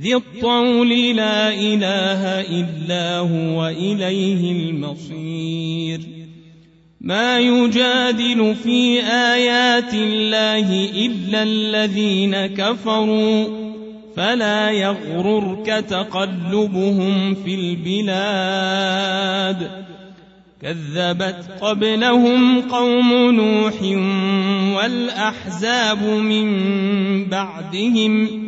ذي الطول لا إله إلا هو إليه المصير. ما يجادل في آيات الله إلا الذين كفروا فلا يغررك تقلبهم في البلاد. كذبت قبلهم قوم نوح والأحزاب من بعدهم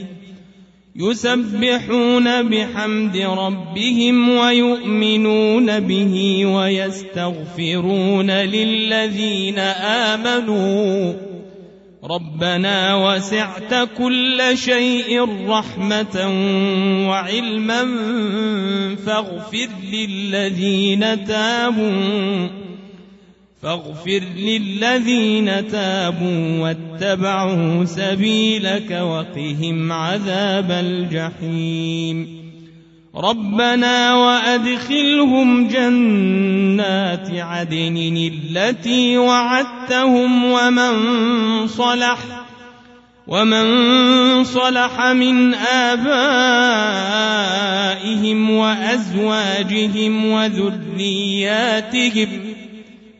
يسبحون بحمد ربهم ويؤمنون به ويستغفرون للذين آمنوا. ربنا وسعت كل شيء رحمة وعلما فاغفر للذين تابوا. فاغفر للذين تابوا واتبعوا سبيلك وقهم عذاب الجحيم. ربنا وأدخلهم جنات عدن التي وعدتهم ومن صلح ومن صلح من آبائهم وأزواجهم وذرياتهم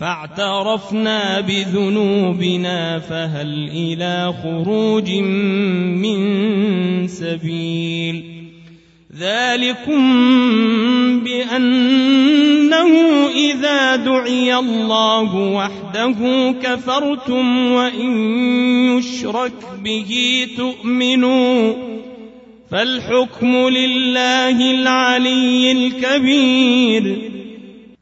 فاعترفنا بذنوبنا فهل إلى خروج من سبيل ذلكم بأنه إذا دعي الله وحده كفرتم وإن يشرك به تؤمنوا فالحكم لله العلي الكبير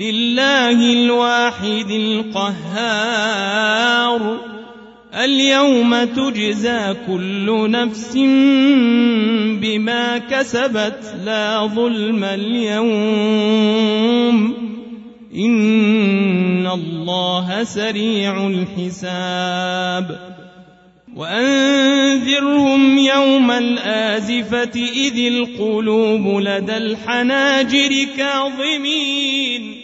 لله الواحد القهار. اليوم تجزى كل نفس بما كسبت لا ظلم اليوم. إن الله سريع الحساب. وأنذرهم يوم الآزفة إذ القلوب لدى الحناجر كاظمين.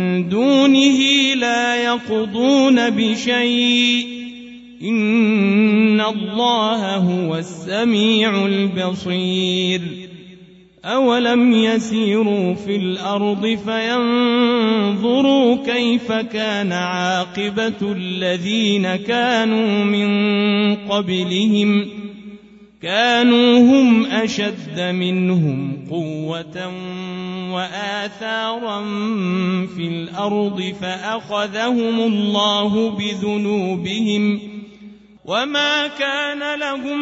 دونه لا يقضون بشيء. إن الله هو السميع البصير. أولم يسيروا في الأرض فينظروا كيف كان عاقبة الذين كانوا من قبلهم ۖ. كانوا هم أشد منهم قوة وآثارا في الأرض فأخذهم الله بذنوبهم وما كان لهم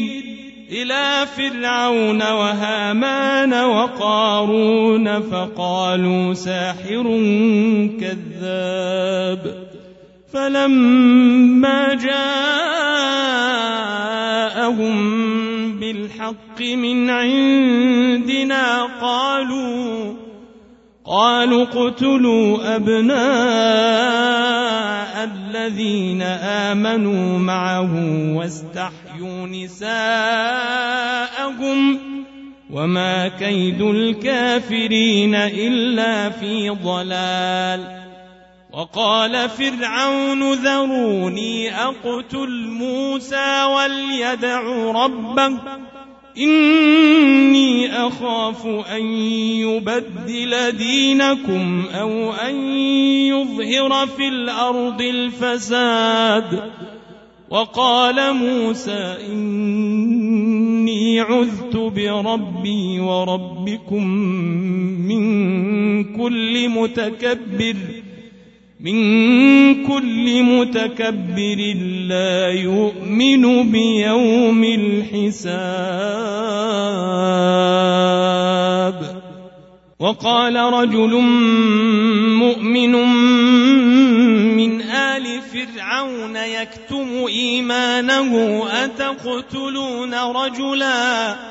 إلى فرعون وهامان وقارون فقالوا ساحر كذاب. فلما جاءهم بالحق من عندنا قالوا قالوا اقتلوا أبناء الذين آمنوا معه واستحيوا نساءهم وما كيد الكافرين إلا في ضلال وقال فرعون ذروني أقتل موسى وليدع ربه إني أخاف أن يبدل دينكم أو أن يظهر في الأرض الفساد. وقال موسى إني عذت بربي وربكم من كل متكبر. من كل متكبر لا يؤمن بيوم الحساب. وقال رجل مؤمن من آل فرعون يكتم إيمانه أتقتلون رجلاً؟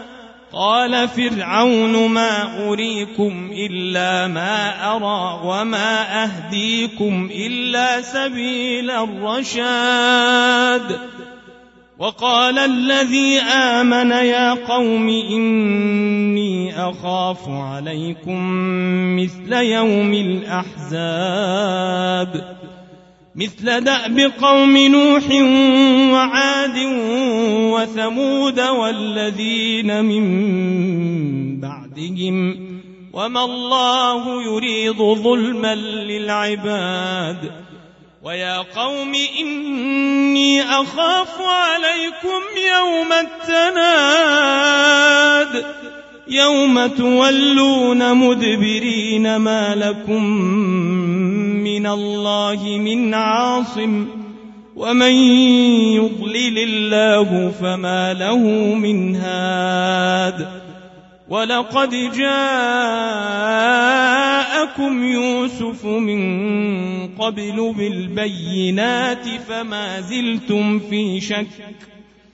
قال فرعون ما أريكم إلا ما أرى وما أهديكم إلا سبيل الرشاد. وقال الذي آمن يا قوم إني أخاف عليكم مثل يوم الأحزاب. مثل دأب قوم نوح وعاد وثمود والذين من بعدهم وما الله يريد ظلما للعباد ويا قوم إني أخاف عليكم يوم التناد يوم تولون مدبرين ما لكم من الله من عاصم ومن يضلل الله فما له من هاد ولقد جاءكم يوسف من قبل بالبينات فما زلتم في شك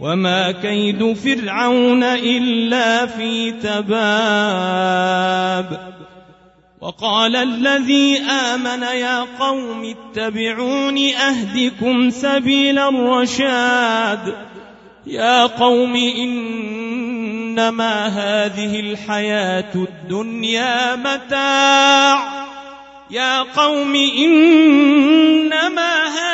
وما كيد فرعون إلا في تباب. وقال الذي آمن يا قوم اتبعون أهدكم سبيل الرشاد. يا قوم إنما هذه الحياة الدنيا متاع. يا قوم إنما هذه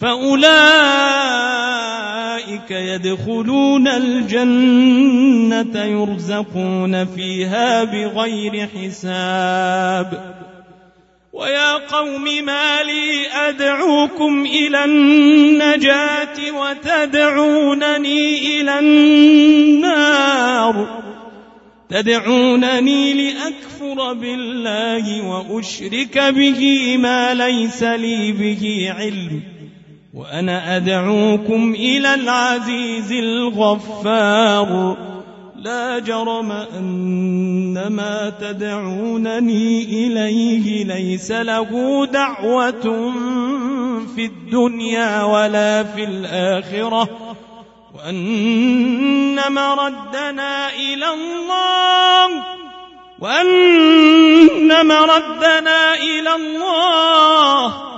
فأولئك يدخلون الجنة يرزقون فيها بغير حساب. ويا قوم ما لي أدعوكم إلى النجاة وتدعونني إلى النار. تدعونني لأكفر بالله وأشرك به ما ليس لي به علم. وأنا أدعوكم إلى العزيز الغفار. لا جرم أن ما تدعونني إليه ليس له دعوة في الدنيا ولا في الآخرة. وأن مردنا إلى الله. وأن مردنا إلى الله.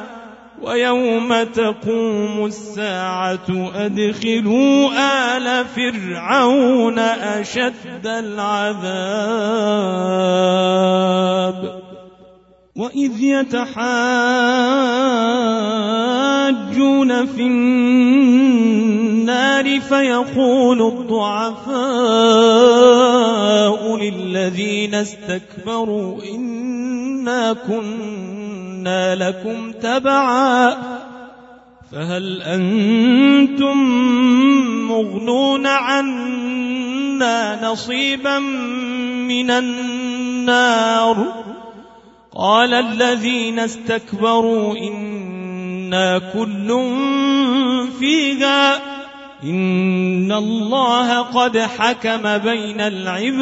ويوم تقوم الساعة أدخلوا آل فرعون أشد العذاب وإذ يتحاجون في النار فيقول الضعفاء للذين استكبروا إنا كنا لكم تبعا فهل أنتم مغنون عنا نصيبا من النار؟ قال الذين استكبروا إنا كل فيها إن الله قد حكم بين العباد.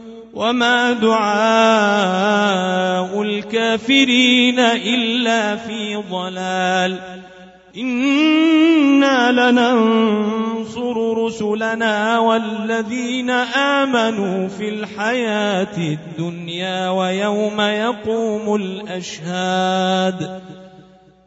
وما دعاء الكافرين إلا في ضلال إنا لننصر رسلنا والذين آمنوا في الحياة الدنيا ويوم يقوم الأشهاد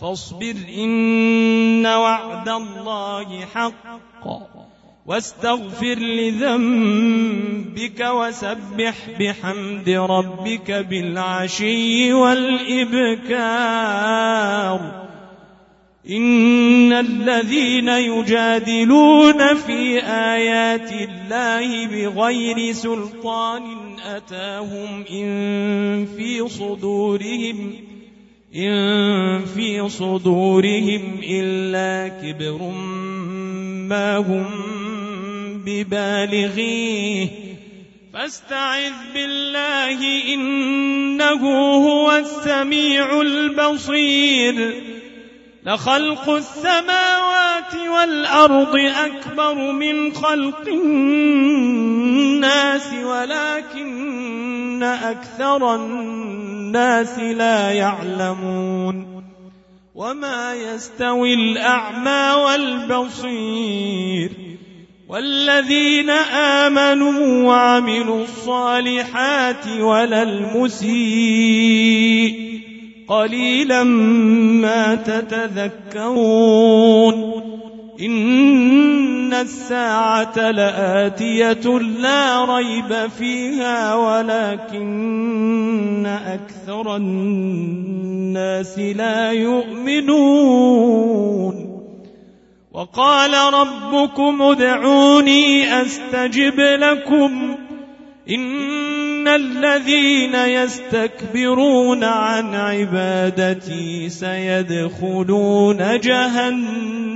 فاصبر إن وعد الله حق. واستغفر لذنبك وسبح بحمد ربك بالعشي والإبكار. إن الذين يجادلون في آيات الله بغير سلطان أتاهم إن في صدورهم إن في صدورهم إلا كبر ما هم ببالغيه فاستعذ بالله إنه هو السميع البصير لخلق السماوات والأرض أكبر من خلق الناس ولكن أكثر الناس لا يعلمون وما يستوي الأعمى والبصير والذين آمنوا وعملوا الصالحات ولا المسيء قليلا ما تتذكرون إن الساعة لآتية لا ريب فيها ولكن أكثر الناس لا يؤمنون. وقال ربكم ادعوني أستجب لكم. إن الذين يستكبرون عن عبادتي سيدخلون جهنم.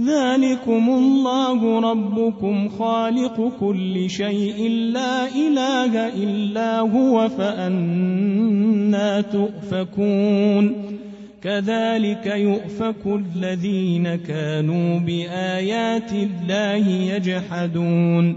ذلكم الله ربكم خالق كل شيء لا إله إلا هو فأنا تؤفكون. كذلك يؤفك الذين كانوا بآيات الله يجحدون.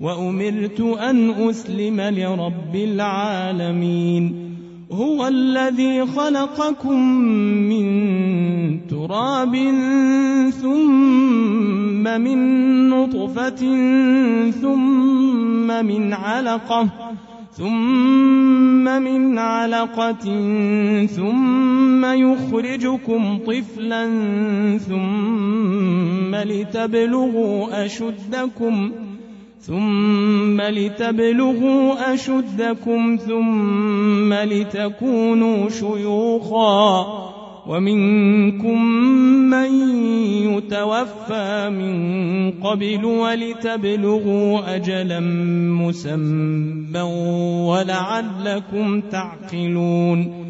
وأمرت أن أسلم لرب العالمين. هو الذي خلقكم من تراب ثم من نطفة ثم من علقة ثم من علقة ثم يخرجكم طفلا ثم لتبلغوا أشدكم ۖ ثم لتبلغوا أشدكم ثم لتكونوا شيوخا ومنكم من يتوفى من قبل ولتبلغوا أجلا مسمى ولعلكم تعقلون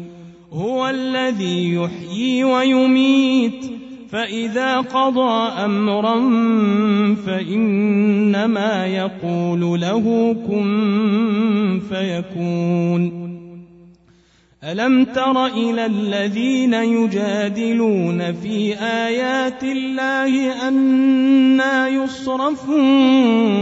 هو الذي يحيي ويميت فإذا قضى أمرا فإنما يقول له كن فيكون. ألم تر إلى الذين يجادلون في آيات الله أنا يصرفون؟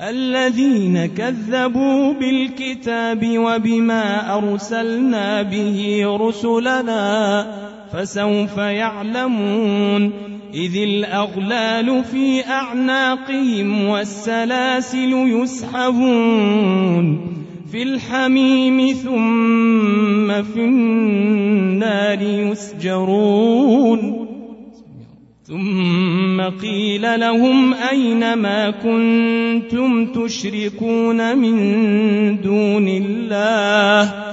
الذين كذبوا بالكتاب وبما أرسلنا به رسلنا فسوف يعلمون إذ الأغلال في أعناقهم والسلاسل يسحبون في الحميم ثم في النار يسجرون ثم قيل لهم أين ما كنتم تشركون من دون الله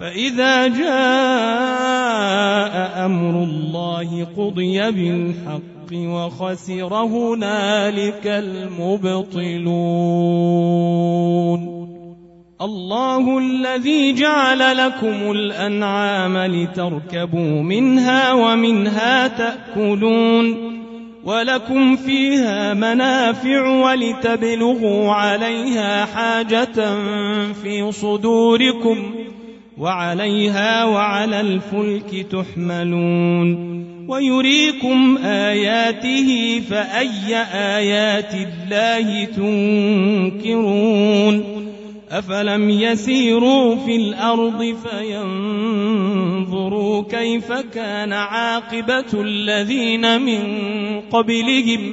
فإذا جاء أمر الله قضي بالحق وخسر هنالك المبطلون. الله الذي جعل لكم الأنعام لتركبوا منها ومنها تأكلون. ولكم فيها منافع ولتبلغوا عليها حاجة في صدوركم. وعليها وعلى الفلك تحملون ويريكم آياته فأي آيات الله تنكرون أفلم يسيروا في الأرض فينظروا كيف كان عاقبة الذين من قبلهم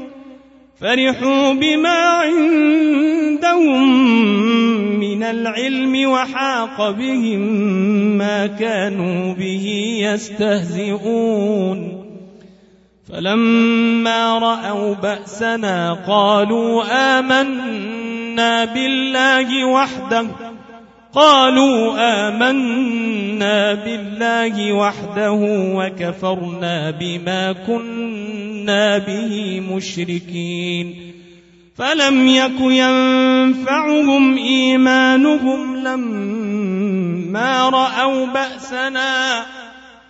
فرحوا بما عندهم من العلم وحاق بهم ما كانوا به يستهزئون فلما رأوا بأسنا قالوا آمنا بالله وحده قالوا آمنا بالله وحده وكفرنا بما كنا به مشركين فلم يك ينفعهم إيمانهم لما رأوا بأسنا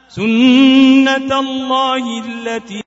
سنة الله التي